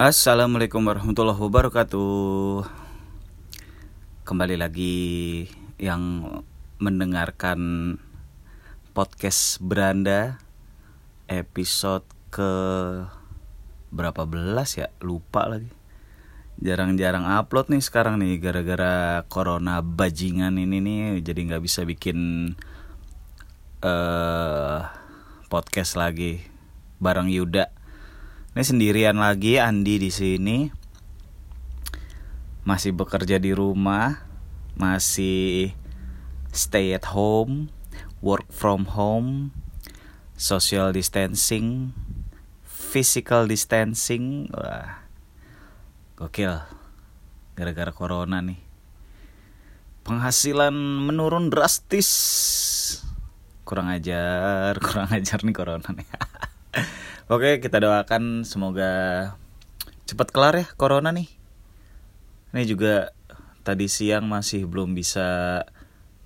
Assalamualaikum warahmatullahi wabarakatuh. Kembali lagi yang mendengarkan podcast Beranda episode ke berapa belas ya lupa lagi. Jarang-jarang upload nih sekarang nih gara-gara corona bajingan ini nih jadi nggak bisa bikin uh, podcast lagi bareng Yuda. Ini sendirian lagi Andi di sini. Masih bekerja di rumah, masih stay at home, work from home, social distancing, physical distancing. Wah. Gokil. Gara-gara corona nih. Penghasilan menurun drastis. Kurang ajar, kurang ajar nih corona nih. Oke, kita doakan semoga cepat kelar ya corona nih. Ini juga tadi siang masih belum bisa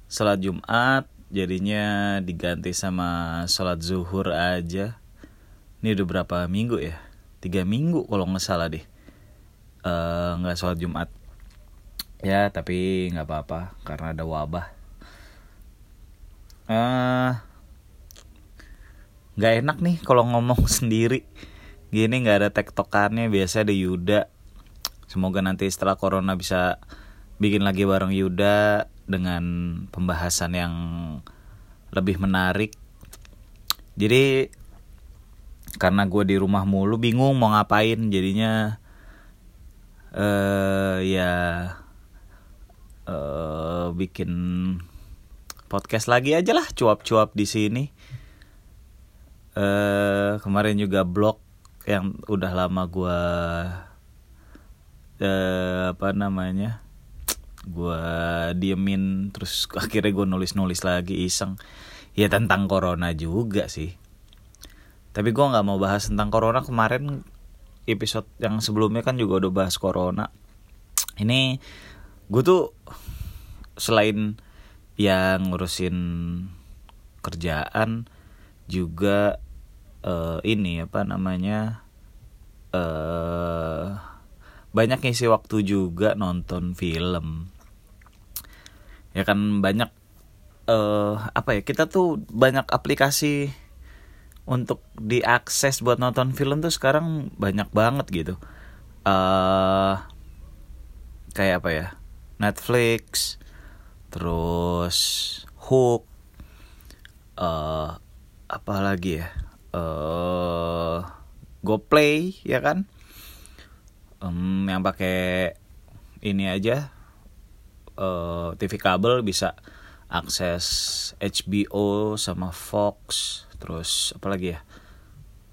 sholat Jumat, jadinya diganti sama sholat zuhur aja. Ini udah berapa minggu ya? Tiga minggu kalau nggak salah deh. Uh, nggak sholat Jumat. Ya, tapi nggak apa-apa karena ada wabah. Uh, nggak enak nih kalau ngomong sendiri. Gini nggak ada tektokannya biasa ada Yuda. Semoga nanti setelah corona bisa bikin lagi bareng Yuda dengan pembahasan yang lebih menarik. Jadi karena gue di rumah mulu bingung mau ngapain. Jadinya uh, ya uh, bikin podcast lagi aja lah cuap-cuap di sini uh, kemarin juga blog yang udah lama gue uh, apa namanya gue diemin terus akhirnya gue nulis nulis lagi iseng. Ya tentang corona juga sih. Tapi gue nggak mau bahas tentang corona. Kemarin episode yang sebelumnya kan juga udah bahas corona. Ini gue tuh selain yang ngurusin kerjaan juga uh, ini apa namanya uh, banyak ngisi waktu juga nonton film. Ya kan banyak uh, apa ya kita tuh banyak aplikasi untuk diakses buat nonton film tuh sekarang banyak banget gitu. Uh, kayak apa ya Netflix terus Hook uh, apa lagi ya uh, GoPlay ya kan? Um, yang pakai ini aja uh, TV kabel bisa akses HBO sama Fox terus apa lagi ya?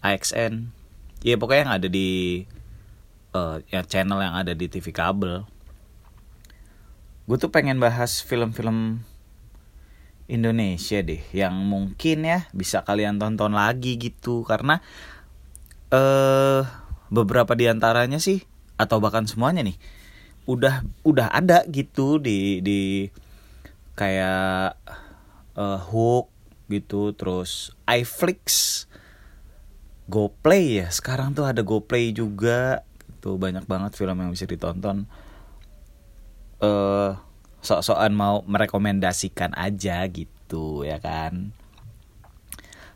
AXN ya pokoknya yang ada di uh, ya channel yang ada di TV kabel. Gue tuh pengen bahas film-film Indonesia deh yang mungkin ya bisa kalian tonton lagi gitu. Karena eh beberapa di antaranya sih atau bahkan semuanya nih udah udah ada gitu di di kayak uh, hook gitu terus iFlix GoPlay ya. Sekarang tuh ada GoPlay juga tuh banyak banget film yang bisa ditonton. Eh uh, sok-sokan mau merekomendasikan aja gitu ya kan?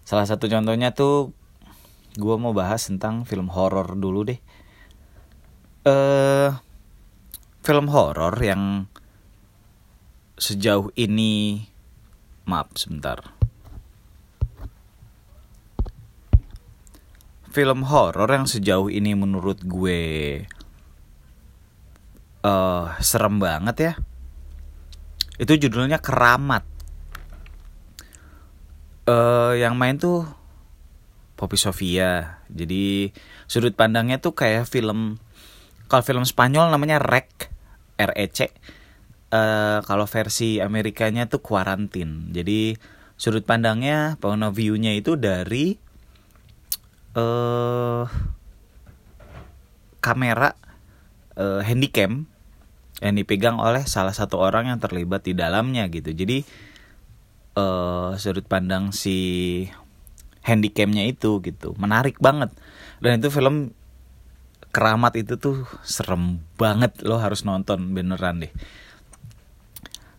Salah satu contohnya tuh gue mau bahas tentang film horor dulu deh. Eh uh, film horor yang sejauh ini maaf sebentar. Film horor yang sejauh ini menurut gue uh, serem banget ya itu judulnya Keramat. Uh, yang main tuh Poppy Sofia. Jadi sudut pandangnya tuh kayak film kalau film Spanyol namanya Rec REC uh, kalau versi Amerikanya tuh Quarantine. Jadi sudut pandangnya point of view-nya itu dari uh, kamera uh, handycam yang dipegang oleh salah satu orang yang terlibat di dalamnya gitu. Jadi uh, sudut pandang si handycamnya itu gitu menarik banget. Dan itu film keramat itu tuh serem banget lo harus nonton beneran deh.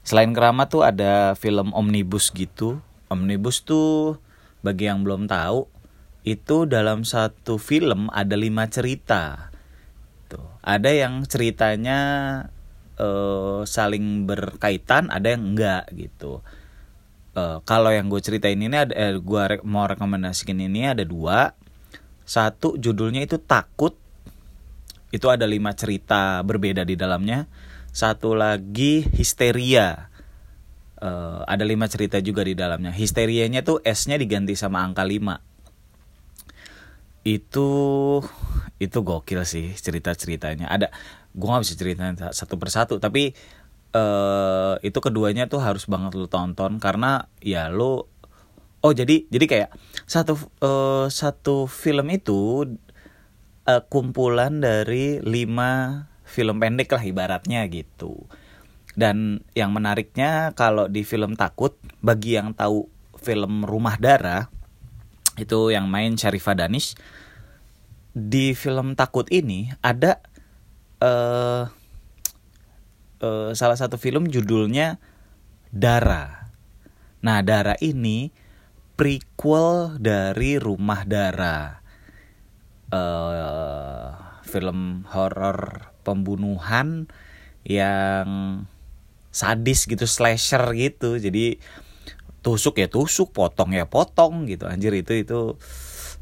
Selain keramat tuh ada film omnibus gitu. Omnibus tuh bagi yang belum tahu itu dalam satu film ada lima cerita. Tuh ada yang ceritanya uh, saling berkaitan ada yang enggak gitu. Uh, kalau yang gue ceritain ini ada eh, gue re mau rekomendasikan ini ada dua. Satu judulnya itu takut. Itu ada lima cerita berbeda di dalamnya. Satu lagi histeria. Uh, ada lima cerita juga di dalamnya. Histerianya tuh s-nya diganti sama angka lima. Itu itu gokil sih cerita ceritanya ada gue gak bisa ceritain satu persatu tapi uh, itu keduanya tuh harus banget lo tonton karena ya lo oh jadi jadi kayak satu uh, satu film itu uh, kumpulan dari lima film pendek lah ibaratnya gitu. Dan yang menariknya kalau di film takut bagi yang tahu film Rumah Darah itu yang main Syarifah Danish di film takut ini ada uh, uh, salah satu film judulnya Dara. Nah, Dara ini prequel dari Rumah Dara. Uh, film horor pembunuhan yang sadis gitu, slasher gitu. Jadi tusuk ya tusuk, potong ya potong gitu. Anjir itu itu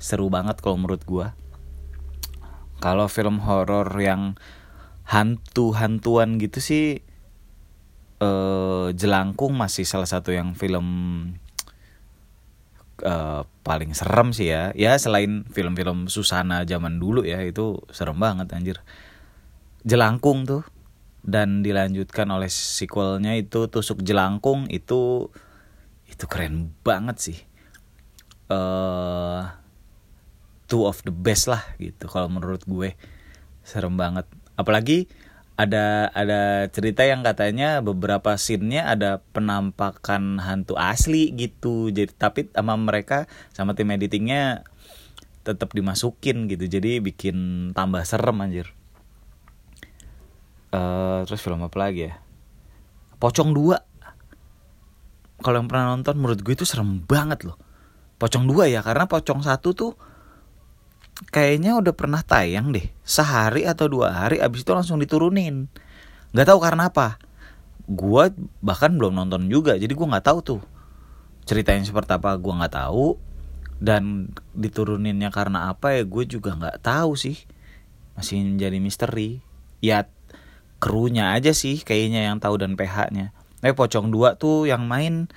seru banget kalau menurut gua. Kalau film horor yang hantu-hantuan gitu sih eh Jelangkung masih salah satu yang film uh, paling serem sih ya. Ya selain film-film Susana zaman dulu ya itu serem banget anjir. Jelangkung tuh dan dilanjutkan oleh sequelnya itu Tusuk Jelangkung itu itu keren banget sih. Uh, two of the best lah gitu kalau menurut gue serem banget apalagi ada ada cerita yang katanya beberapa scene-nya ada penampakan hantu asli gitu. Jadi tapi sama mereka sama tim editingnya tetap dimasukin gitu. Jadi bikin tambah serem anjir. Uh, terus film apa lagi ya? Pocong dua. Kalau yang pernah nonton menurut gue itu serem banget loh. Pocong dua ya karena Pocong satu tuh kayaknya udah pernah tayang deh. Sehari atau dua hari abis itu langsung diturunin. Nggak tahu karena apa. Gue bahkan belum nonton juga jadi gue nggak tahu tuh. Ceritanya seperti apa gue nggak tahu. Dan dituruninnya karena apa ya gue juga nggak tahu sih. Masih menjadi misteri. Ya krunya aja sih kayaknya yang tahu dan PH-nya eh pocong dua tuh yang main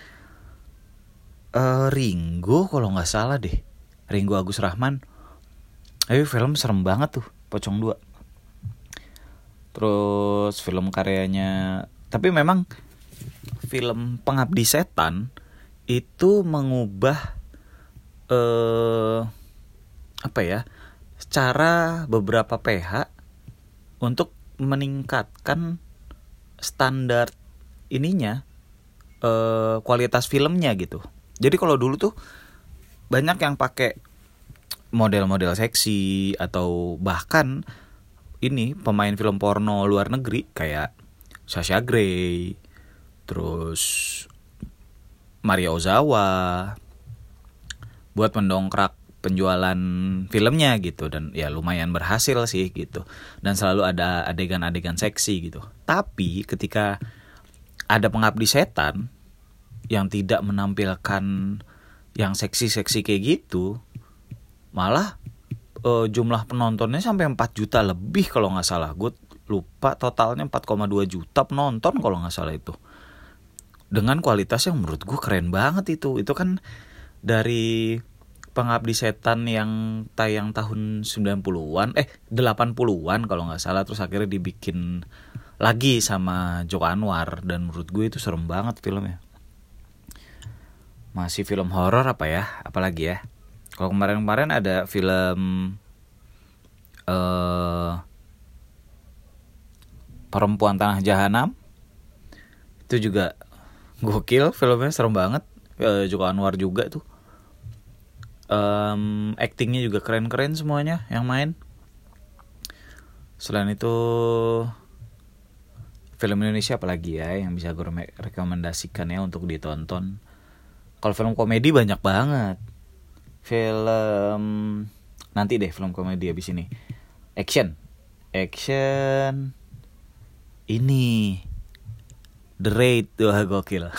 uh, Ringo kalau nggak salah deh. Ringo Agus Rahman tapi film serem banget tuh Pocong 2 Terus film karyanya Tapi memang film Pengabdi Setan Itu mengubah eh, Apa ya Cara beberapa PH Untuk meningkatkan Standar ininya eh, Kualitas filmnya gitu. Jadi kalau dulu tuh banyak yang pakai model-model seksi atau bahkan ini pemain film porno luar negeri kayak Sasha Grey, terus Maria Ozawa buat mendongkrak penjualan filmnya gitu. Dan ya lumayan berhasil sih gitu. Dan selalu ada adegan-adegan seksi gitu. Tapi ketika ada pengabdi setan yang tidak menampilkan yang seksi-seksi kayak gitu malah uh, jumlah penontonnya sampai 4 juta lebih kalau nggak salah. Gue lupa totalnya 4,2 juta penonton kalau nggak salah itu. Dengan kualitas yang menurut gue keren banget itu. Itu kan dari pengabdi setan yang tayang tahun 90-an eh 80-an kalau nggak salah. Terus akhirnya dibikin lagi sama Joko Anwar. Dan menurut gue itu serem banget filmnya. Masih film horor apa ya? Apalagi ya kalau kemarin-kemarin ada film uh, Perempuan Tanah Jahanam. Itu juga gokil filmnya serem banget. Uh, Joko Anwar juga tuh. Um, actingnya juga keren-keren semuanya yang main. Selain itu film Indonesia apalagi ya yang bisa gue rekomendasikan ya untuk ditonton. Kalau film komedi banyak banget film. Nanti deh film komedi abis ini. Action. Action. Ini. The Raid. Tuh gokil.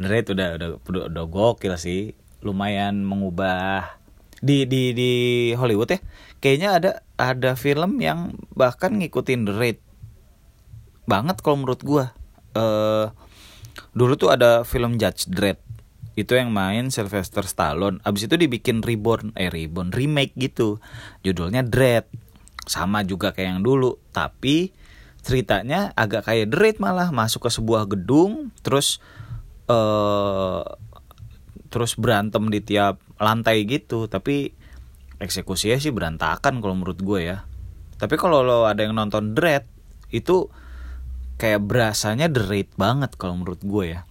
The Raid udah udah udah, udah gokil sih. Lumayan mengubah. Di di di Hollywood ya kayaknya ada ada film yang bahkan ngikutin The Raid. Banget kalau menurut gua. Uh, dulu tuh ada film Judge Dredd itu yang main Sylvester Stallone. Abis itu dibikin reborn eh reborn remake gitu. Judulnya Dread. Sama juga kayak yang dulu. Tapi ceritanya agak kayak Dread malah. Masuk ke sebuah gedung. Terus uh, terus berantem di tiap lantai gitu. Tapi eksekusinya sih berantakan kalau menurut gue ya. Tapi kalau lo ada yang nonton Dread itu kayak berasanya Raid banget kalau menurut gue ya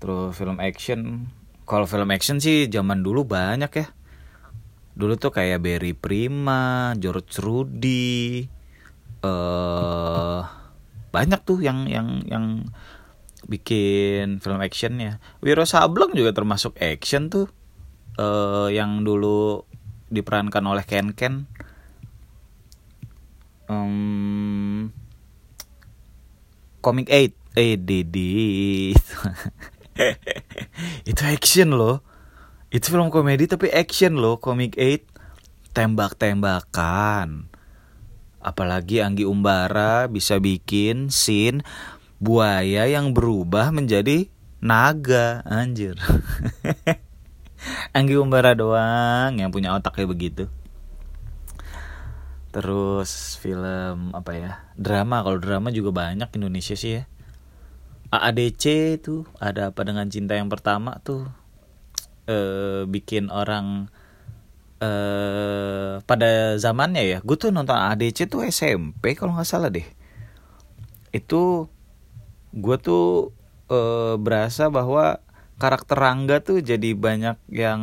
terus film action kalau film action sih zaman dulu banyak ya. Dulu tuh kayak Barry Prima George Rudy eh uh, banyak tuh yang yang yang bikin film actionnya Wiro Sableng juga termasuk action tuh uh, yang dulu diperankan oleh Ken Ken. Um, Comic 8 eh Didi itu action loh. Itu film komedi tapi action loh. Comic 8 tembak-tembakan. Apalagi Anggi Umbara bisa bikin scene buaya yang berubah menjadi naga. Anjir. Anggi Umbara doang yang punya otak kayak begitu. Terus film apa ya? Drama. Kalau drama juga banyak Indonesia sih ya AADC tuh ada apa dengan cinta yang pertama tuh eh bikin orang eh pada zamannya ya gue tuh nonton AADC tuh SMP kalau nggak salah deh itu gue tuh eh, berasa bahwa karakter Rangga tuh jadi banyak yang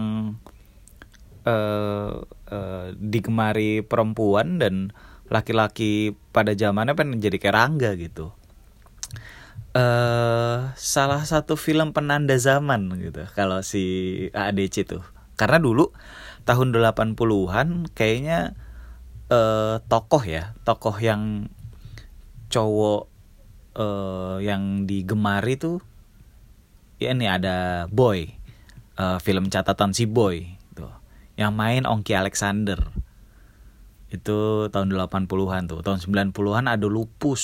uh, uh, digemari perempuan dan laki-laki pada zamannya pengen jadi kayak Rangga gitu. Uh, salah satu film penanda zaman gitu kalau si ADC tuh. Karena dulu tahun 80-an kayaknya uh, tokoh ya, tokoh yang cowok uh, yang digemari tuh ya ini ada Boy uh, film catatan si Boy tuh yang main Ongki Alexander itu tahun 80-an tuh tahun 90-an ada Lupus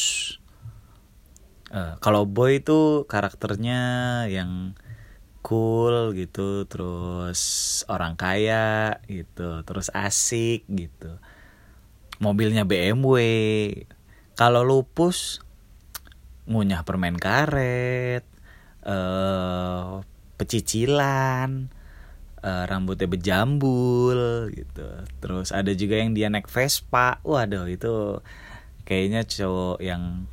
uh, kalau Boy itu karakternya yang cool gitu terus orang kaya gitu terus asik gitu. Mobilnya BMW kalau Lupus ngunyah permen karet uh, pecicilan uh, rambutnya berjambul gitu. Terus ada juga yang dia naik Vespa. Waduh itu kayaknya cowok yang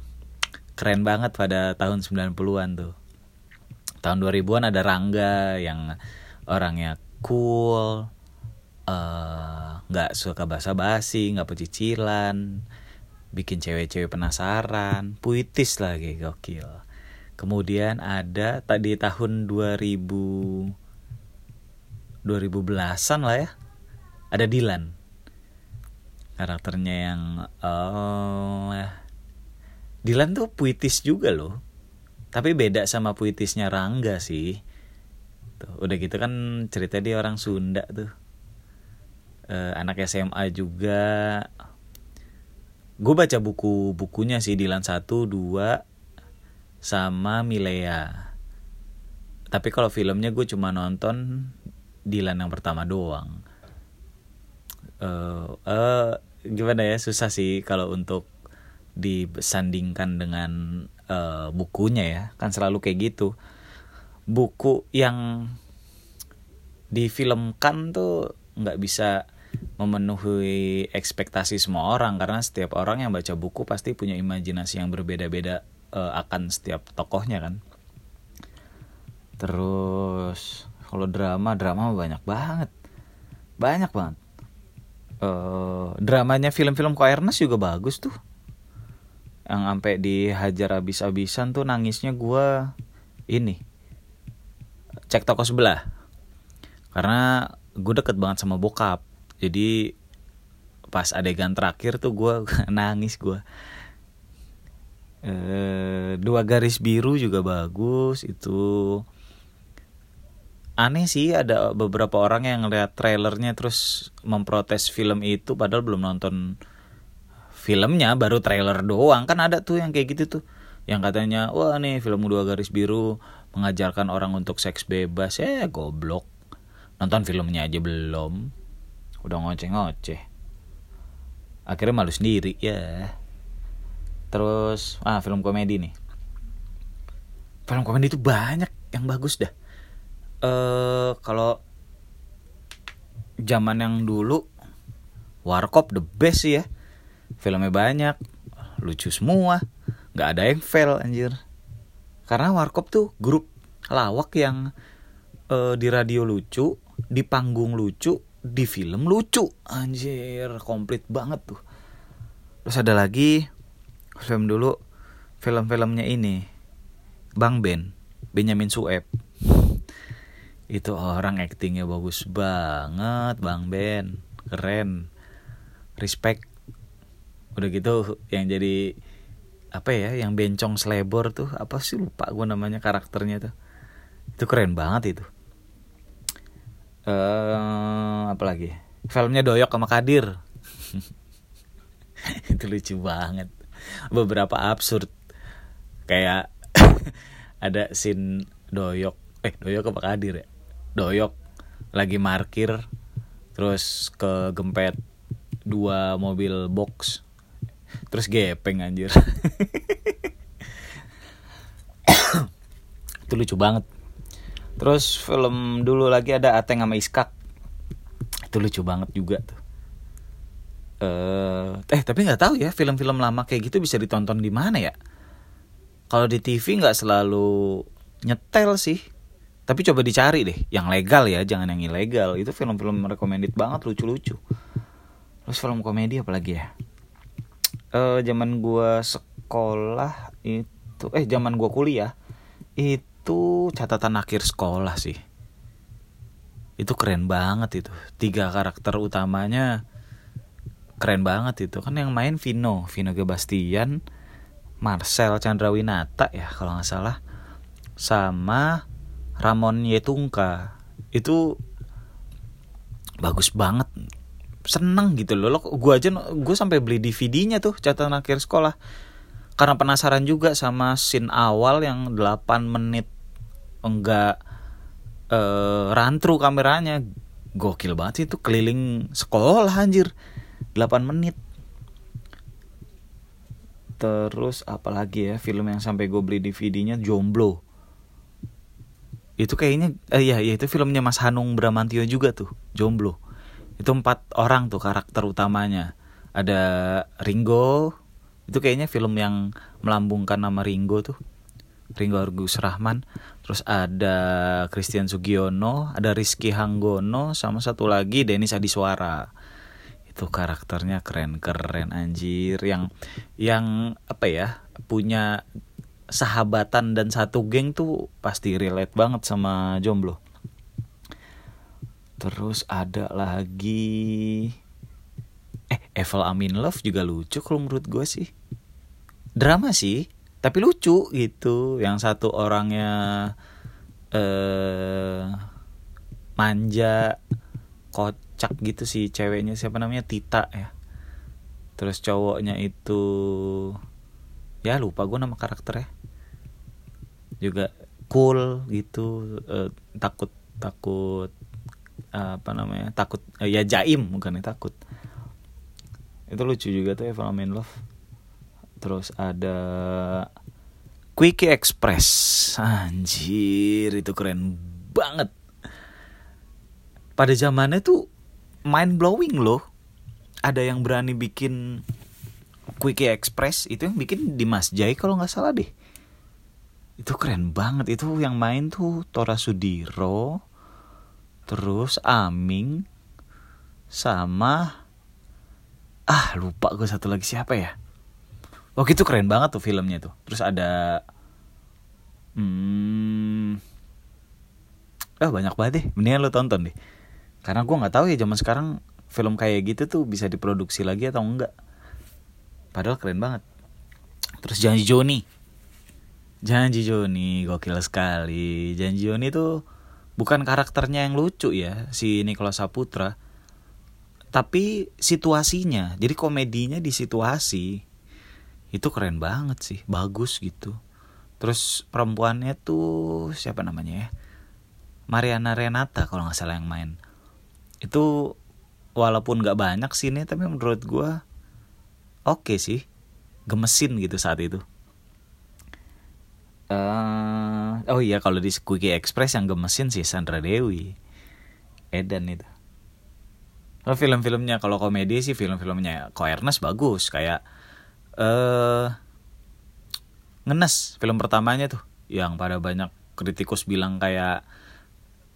keren banget pada tahun 90-an tuh tahun 2000-an ada Rangga yang orangnya cool eh, nggak uh, suka basa-basi nggak pecicilan bikin cewek-cewek penasaran puitis lagi gokil Kemudian ada tadi tahun 2000 2010-an lah ya. Ada Dilan. Karakternya yang oh Dilan tuh puitis juga loh. Tapi beda sama puitisnya Rangga sih. Tuh, udah gitu kan cerita dia orang Sunda tuh. Uh, anak SMA juga. Gue baca buku-bukunya sih Dilan 1, 2, sama Milea tapi kalau filmnya gue cuma nonton Dilan yang pertama doang uh, uh, gimana ya susah sih kalau untuk disandingkan dengan uh, bukunya ya. Kan selalu kayak gitu. Buku yang difilmkan tuh nggak bisa memenuhi ekspektasi semua orang. Karena setiap orang yang baca buku pasti punya imajinasi yang berbeda-beda uh, akan setiap tokohnya kan. Terus kalau drama drama banyak banget. Banyak banget. Uh, dramanya film-film Ko Ernest juga bagus tuh yang sampai dihajar abis-abisan tuh nangisnya gue ini cek toko sebelah. Karena gue deket banget sama bokap. Jadi pas adegan terakhir tuh gue nangis gue e, dua garis biru juga bagus itu. Aneh sih ada beberapa orang yang ngeliat trailernya terus memprotes film itu padahal belum nonton filmnya baru trailer doang. Kan ada tuh yang kayak gitu tuh. Yang katanya wah nih film dua garis biru mengajarkan orang untuk seks bebas. Ya goblok. Nonton filmnya aja belum. Udah ngoceh-ngoceh. Akhirnya malu sendiri ya. Terus ah film komedi nih. Film komedi itu banyak yang bagus dah. Eh uh, kalau zaman yang dulu Warkop the best sih ya filmnya banyak lucu semua nggak ada yang fail anjir. Karena warkop tuh grup lawak yang uh, di radio lucu di panggung lucu di film lucu anjir komplit banget tuh. Terus ada lagi film dulu film-filmnya ini Bang Ben Benyamin Sueb. Itu orang aktingnya bagus banget Bang Ben keren respect udah gitu yang jadi apa ya yang bencong selebor tuh apa sih lupa gue namanya karakternya tuh. Itu keren banget itu. Eh uh, apa lagi? Filmnya doyok sama kadir. Itu lucu banget. Beberapa absurd. Kayak ada scene doyok eh doyok apa kadir ya? Doyok lagi markir terus ke gempet dua mobil box terus gepeng anjir. Itu lucu banget. Terus film dulu lagi ada Ateng sama Iskak. Itu lucu banget juga tuh. Uh, eh tapi nggak tahu ya film-film lama kayak gitu bisa ditonton di mana ya? Kalau di TV nggak selalu nyetel sih. Tapi coba dicari deh yang legal ya jangan yang ilegal. Itu film-film recommended banget lucu-lucu. Terus film komedi apa lagi ya uh, zaman gua sekolah itu eh zaman gua kuliah itu catatan akhir sekolah sih. Itu keren banget itu. Tiga karakter utamanya keren banget itu. Kan yang main Vino Vino Gebastian Marcel Chandrawinata ya kalau nggak salah sama Ramon Yetungka. Itu bagus banget seneng gitu loh. Lo gue aja gue sampai beli DVD-nya tuh catatan akhir sekolah. Karena penasaran juga sama scene awal yang 8 menit enggak uh, rantru kameranya. Gokil banget sih itu keliling sekolah anjir. 8 menit. Terus apalagi ya film yang sampai gue beli DVD-nya Jomblo. Itu kayaknya eh, iya iya itu filmnya Mas Hanung Bramantio juga tuh Jomblo itu empat orang tuh karakter utamanya. Ada Ringo itu kayaknya film yang melambungkan nama Ringo tuh. Ringo Agus Rahman. Terus ada Christian Sugiono ada Rizky Hanggono sama satu lagi Denis Adiswara. Itu karakternya keren-keren anjir. Yang yang apa ya punya sahabatan dan satu geng tuh pasti relate banget sama jomblo Terus ada lagi eh Evel Amin Love juga lucu kalau menurut gue sih. Drama sih, tapi lucu gitu. Yang satu orangnya eh manja, kocak gitu sih ceweknya siapa namanya Tita ya. Terus cowoknya itu ya lupa gue nama karakternya. Juga cool gitu, eh, takut takut apa namanya takut uh, ya jaim bukan ya takut. Itu lucu juga tuh Eva Main Love. Terus ada Quickie Express. Anjir itu keren banget. Pada zamannya tuh mind blowing loh. Ada yang berani bikin Quickie Express itu yang bikin Dimas Jai kalau nggak salah deh. Itu keren banget. Itu yang main tuh Tora Sudiro terus Aming sama ah lupa gue satu lagi siapa ya. Waktu itu keren banget tuh filmnya tuh. Terus ada hmm oh banyak banget deh. Mendingan lo tonton deh. Karena gue nggak tahu ya zaman sekarang film kayak gitu tuh bisa diproduksi lagi atau enggak. Padahal keren banget. Terus janji Joni. Janji Joni gokil sekali. Janji Joni tuh bukan karakternya yang lucu ya si Nicholas Saputra. Tapi situasinya jadi komedinya di situasi itu keren banget sih bagus gitu. Terus perempuannya tuh siapa namanya ya? Mariana Renata kalau nggak salah yang main. Itu walaupun nggak banyak sini tapi menurut gue oke okay sih. Gemesin gitu saat itu. Uh, oh iya kalau di Quickie Express yang gemesin sih Sandra Dewi. Edan itu. Oh, film-filmnya kalau komedi sih film-filmnya Ko bagus. Kayak eh uh, ngenes film pertamanya tuh. Yang pada banyak kritikus bilang kayak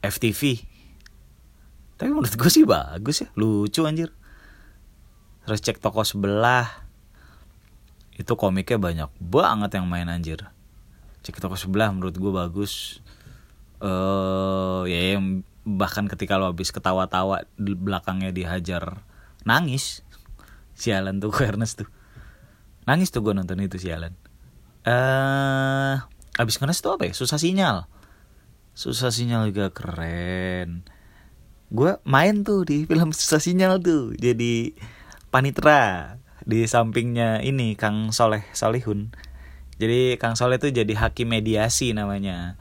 FTV tapi menurut gue sih bagus ya. Lucu anjir. Terus cek toko sebelah. Itu komiknya banyak banget yang main anjir cek toko sebelah menurut gue bagus. Eh uh, ya yang bahkan ketika lo habis ketawa-tawa di belakangnya dihajar nangis sialan tuh Ernest tuh. Nangis tuh gue nonton itu sialan eh uh, abis ngenes tuh apa ya? Susah sinyal. Susah sinyal juga keren. Gue main tuh di film susah sinyal tuh jadi panitra di sampingnya ini Kang Soleh Solihun jadi Kang Soleh tuh jadi hakim mediasi namanya.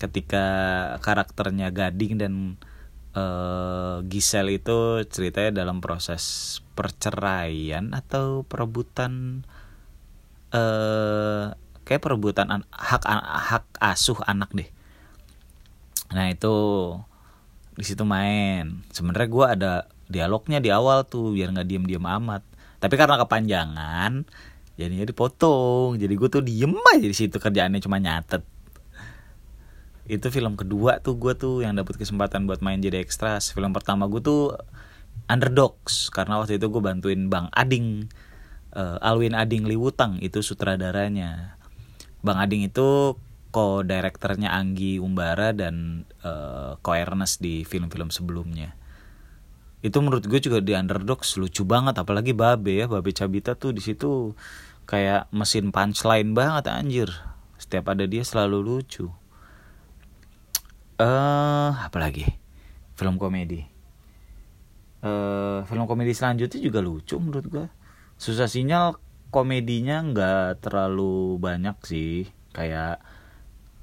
Ketika karakternya Gading dan uh, Gisel itu ceritanya dalam proses perceraian atau perebutan uh, kayak perebutan hak hak asuh anak deh. Nah itu di situ main. Sebenarnya gue ada dialognya di awal tuh biar nggak diem diem amat. Tapi karena kepanjangan jadinya dipotong. Jadi gue tuh diem aja di situ kerjaannya cuma nyatet. Itu film kedua tuh gue tuh yang dapet kesempatan buat main jadi ekstras film pertama gue tuh Underdogs karena waktu itu gue bantuin Bang Ading uh, Alwin Ading Liwutang itu sutradaranya. Bang Ading itu co-directornya Anggi Umbara dan uh, co Ernest di film-film sebelumnya. Itu menurut gue juga di Underdogs lucu banget apalagi Babe ya, Babe Cabita tuh di situ kayak mesin punchline banget anjir. Setiap ada dia selalu lucu. Eh, uh, apalagi? Film komedi. Uh, film komedi selanjutnya juga lucu menurut gue. Susah sinyal komedinya nggak terlalu banyak sih. Kayak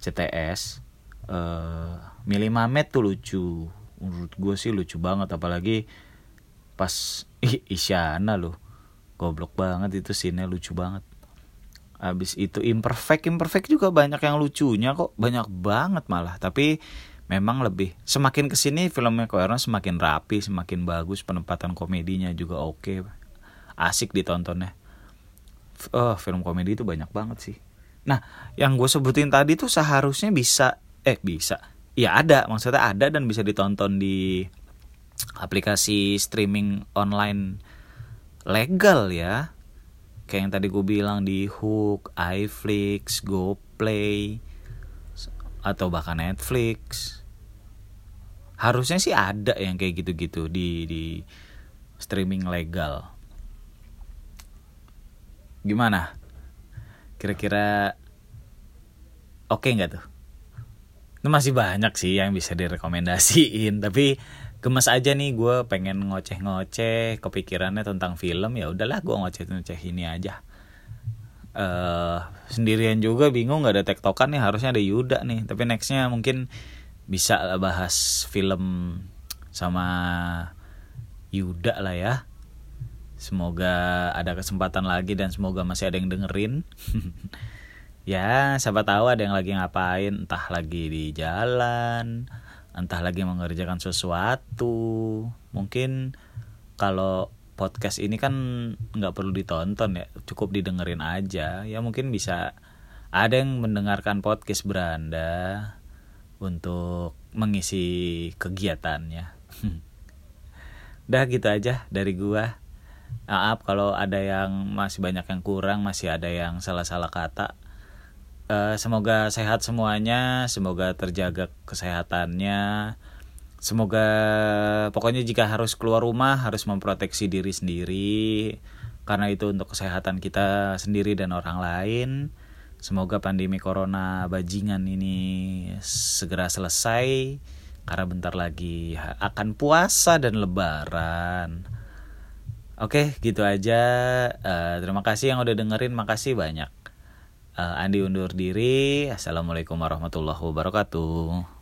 CTS uh, Mili Mamet tuh lucu menurut gue sih lucu banget apalagi pas ih, Isyana loh. Goblok banget itu scene lucu banget. Abis itu imperfect imperfect juga banyak yang lucunya kok banyak banget malah. Tapi memang lebih semakin ke sini filmnya Koerno semakin rapi semakin bagus penempatan komedinya juga oke. Asik ditontonnya. Oh film komedi itu banyak banget sih. Nah, yang gue sebutin tadi tuh seharusnya bisa, eh bisa, ya ada, maksudnya ada dan bisa ditonton di aplikasi streaming online legal ya. Kayak yang tadi gue bilang di Hook, iFlix, GoPlay, atau bahkan Netflix. Harusnya sih ada yang kayak gitu-gitu di di streaming legal. Gimana? kira-kira oke okay nggak tuh itu masih banyak sih yang bisa direkomendasiin tapi gemes aja nih gue pengen ngoceh-ngoceh kepikirannya tentang film ya udahlah gue ngoceh-ngoceh ini aja. Uh, sendirian juga bingung nggak ada tektokan nih harusnya ada Yuda nih. Tapi nextnya mungkin bisa bahas film sama Yuda lah ya. Semoga ada kesempatan lagi dan semoga masih ada yang dengerin. ya, siapa tahu ada yang lagi ngapain, entah lagi di jalan, entah lagi mengerjakan sesuatu. Mungkin kalau podcast ini kan nggak perlu ditonton ya, cukup didengerin aja. Ya mungkin bisa ada yang mendengarkan podcast beranda untuk mengisi kegiatannya. Udah gitu aja dari gua. maaf kalau ada yang masih banyak yang kurang masih ada yang salah-salah kata uh, semoga sehat semuanya semoga terjaga kesehatannya. Semoga pokoknya jika harus keluar rumah harus memproteksi diri sendiri. Karena itu untuk kesehatan kita sendiri dan orang lain. Semoga pandemi corona bajingan ini segera selesai. Karena bentar lagi akan puasa dan lebaran. Oke, gitu aja. Uh, terima kasih yang udah dengerin, makasih banyak. Uh, Andi undur diri. Assalamualaikum warahmatullahi wabarakatuh.